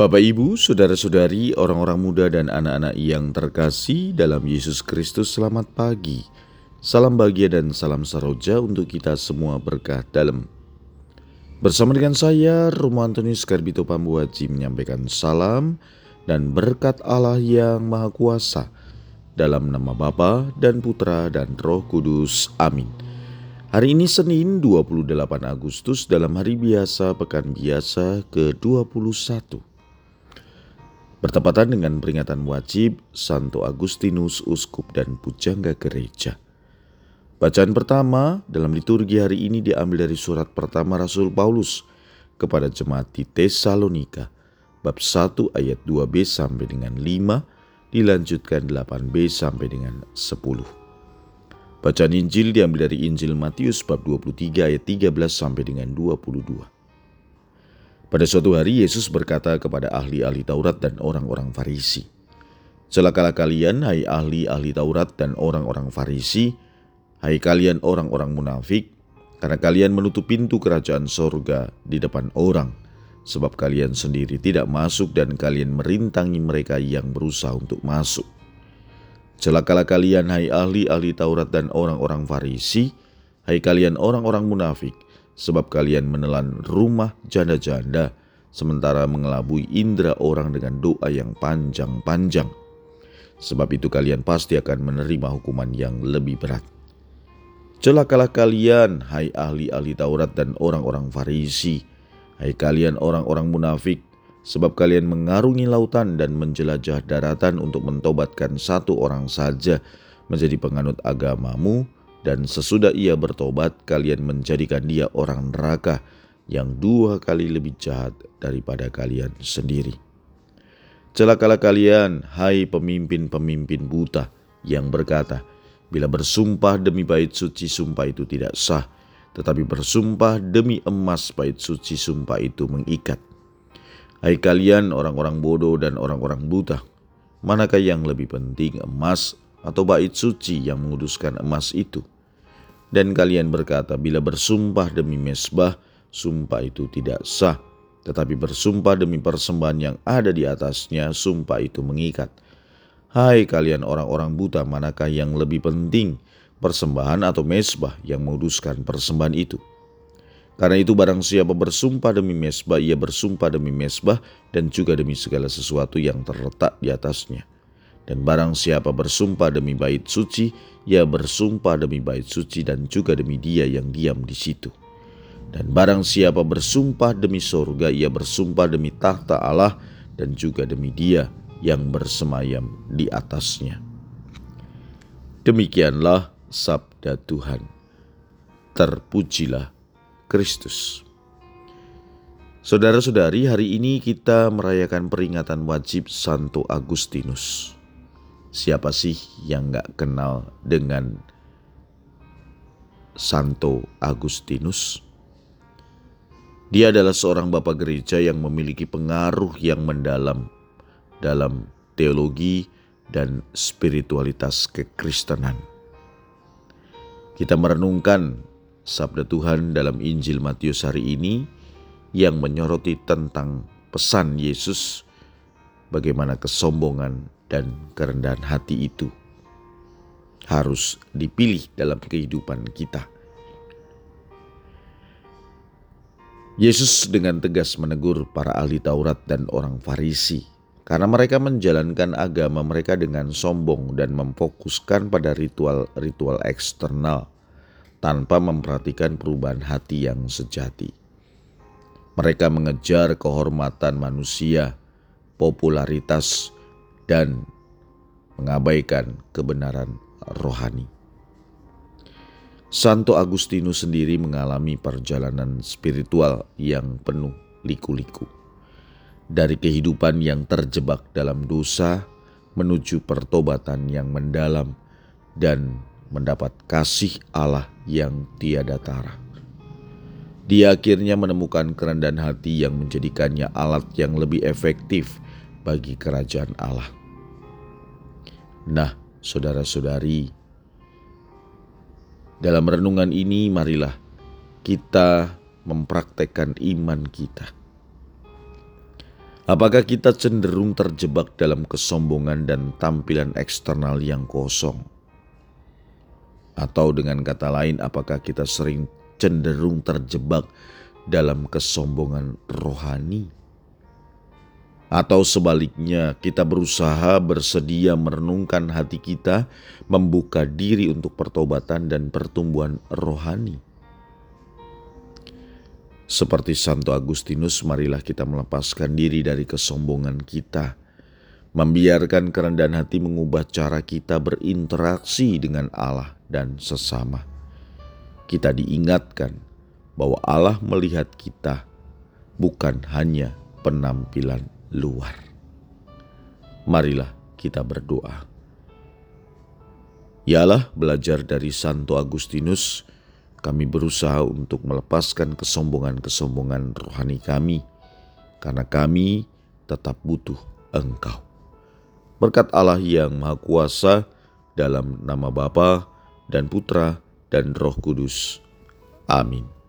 Bapak, Ibu, saudara-saudari, orang-orang muda, dan anak-anak yang terkasih dalam Yesus Kristus, selamat pagi. Salam bahagia dan salam saroja untuk kita semua berkah dalam. Bersama dengan saya, Romo Antonius Karbito Pambuaji menyampaikan salam dan berkat Allah yang Maha Kuasa dalam nama Bapa dan Putra dan Roh Kudus. Amin. Hari ini Senin 28 Agustus dalam hari biasa pekan biasa ke-21. Bertepatan dengan peringatan wajib Santo Agustinus Uskup dan Pujangga Gereja. Bacaan pertama dalam liturgi hari ini diambil dari surat pertama Rasul Paulus kepada jemaat di Tesalonika bab 1 ayat 2b sampai dengan 5 dilanjutkan 8b sampai dengan 10. Bacaan Injil diambil dari Injil Matius bab 23 ayat 13 sampai dengan 22. Pada suatu hari Yesus berkata kepada ahli-ahli Taurat dan orang-orang Farisi, Celakalah kalian, hai ahli-ahli Taurat dan orang-orang Farisi, hai kalian orang-orang munafik, karena kalian menutup pintu kerajaan sorga di depan orang, sebab kalian sendiri tidak masuk dan kalian merintangi mereka yang berusaha untuk masuk. Celakalah kalian hai ahli-ahli Taurat dan orang-orang Farisi, hai kalian orang-orang munafik, sebab kalian menelan rumah janda-janda, sementara mengelabui indera orang dengan doa yang panjang-panjang. Sebab itu kalian pasti akan menerima hukuman yang lebih berat. Celakalah kalian, hai ahli-ahli Taurat dan orang-orang Farisi, hai kalian orang-orang munafik, sebab kalian mengarungi lautan dan menjelajah daratan untuk mentobatkan satu orang saja menjadi penganut agamamu, dan sesudah ia bertobat, kalian menjadikan dia orang neraka yang dua kali lebih jahat daripada kalian sendiri. Celakalah kalian, hai pemimpin-pemimpin buta, yang berkata, "Bila bersumpah demi bait suci, sumpah itu tidak sah, tetapi bersumpah demi emas, bait suci, sumpah itu mengikat." Hai kalian orang-orang bodoh dan orang-orang buta, manakah yang lebih penting emas atau bait suci yang menguduskan emas itu? Dan kalian berkata, bila bersumpah demi mesbah, sumpah itu tidak sah. Tetapi bersumpah demi persembahan yang ada di atasnya, sumpah itu mengikat. Hai kalian orang-orang buta, manakah yang lebih penting, persembahan atau mesbah yang menguduskan persembahan itu? Karena itu barang siapa bersumpah demi mesbah, ia bersumpah demi mesbah dan juga demi segala sesuatu yang terletak di atasnya. Dan barang siapa bersumpah demi bait suci, ia bersumpah demi bait suci dan juga demi dia yang diam di situ. Dan barang siapa bersumpah demi sorga, ia bersumpah demi tahta Allah dan juga demi dia yang bersemayam di atasnya. Demikianlah sabda Tuhan. Terpujilah Kristus. Saudara-saudari, hari ini kita merayakan peringatan wajib Santo Agustinus. Siapa sih yang gak kenal dengan Santo Agustinus? Dia adalah seorang bapak gereja yang memiliki pengaruh yang mendalam dalam teologi dan spiritualitas kekristenan. Kita merenungkan sabda Tuhan dalam Injil Matius hari ini yang menyoroti tentang pesan Yesus bagaimana kesombongan dan kerendahan hati itu harus dipilih dalam kehidupan kita. Yesus dengan tegas menegur para ahli Taurat dan orang Farisi karena mereka menjalankan agama mereka dengan sombong dan memfokuskan pada ritual-ritual eksternal tanpa memperhatikan perubahan hati yang sejati. Mereka mengejar kehormatan manusia, popularitas, dan mengabaikan kebenaran rohani. Santo Agustinus sendiri mengalami perjalanan spiritual yang penuh liku-liku. Dari kehidupan yang terjebak dalam dosa menuju pertobatan yang mendalam dan mendapat kasih Allah yang tiada tara. Dia akhirnya menemukan kerendahan hati yang menjadikannya alat yang lebih efektif bagi kerajaan Allah. Nah, saudara-saudari, dalam renungan ini marilah kita mempraktekkan iman kita. Apakah kita cenderung terjebak dalam kesombongan dan tampilan eksternal yang kosong? Atau dengan kata lain, apakah kita sering cenderung terjebak dalam kesombongan rohani? Atau sebaliknya, kita berusaha bersedia merenungkan hati kita, membuka diri untuk pertobatan dan pertumbuhan rohani? Seperti Santo Agustinus, marilah kita melepaskan diri dari kesombongan kita, membiarkan kerendahan hati mengubah cara kita berinteraksi dengan Allah dan sesama. Kita diingatkan bahwa Allah melihat kita bukan hanya penampilan luar. Marilah kita berdoa. Yalah belajar dari Santo Agustinus, kami berusaha untuk melepaskan kesombongan-kesombongan rohani kami, karena kami tetap butuh Engkau. Berkat Allah yang Maha Kuasa, dalam nama Bapa dan Putra dan Roh Kudus. Amin.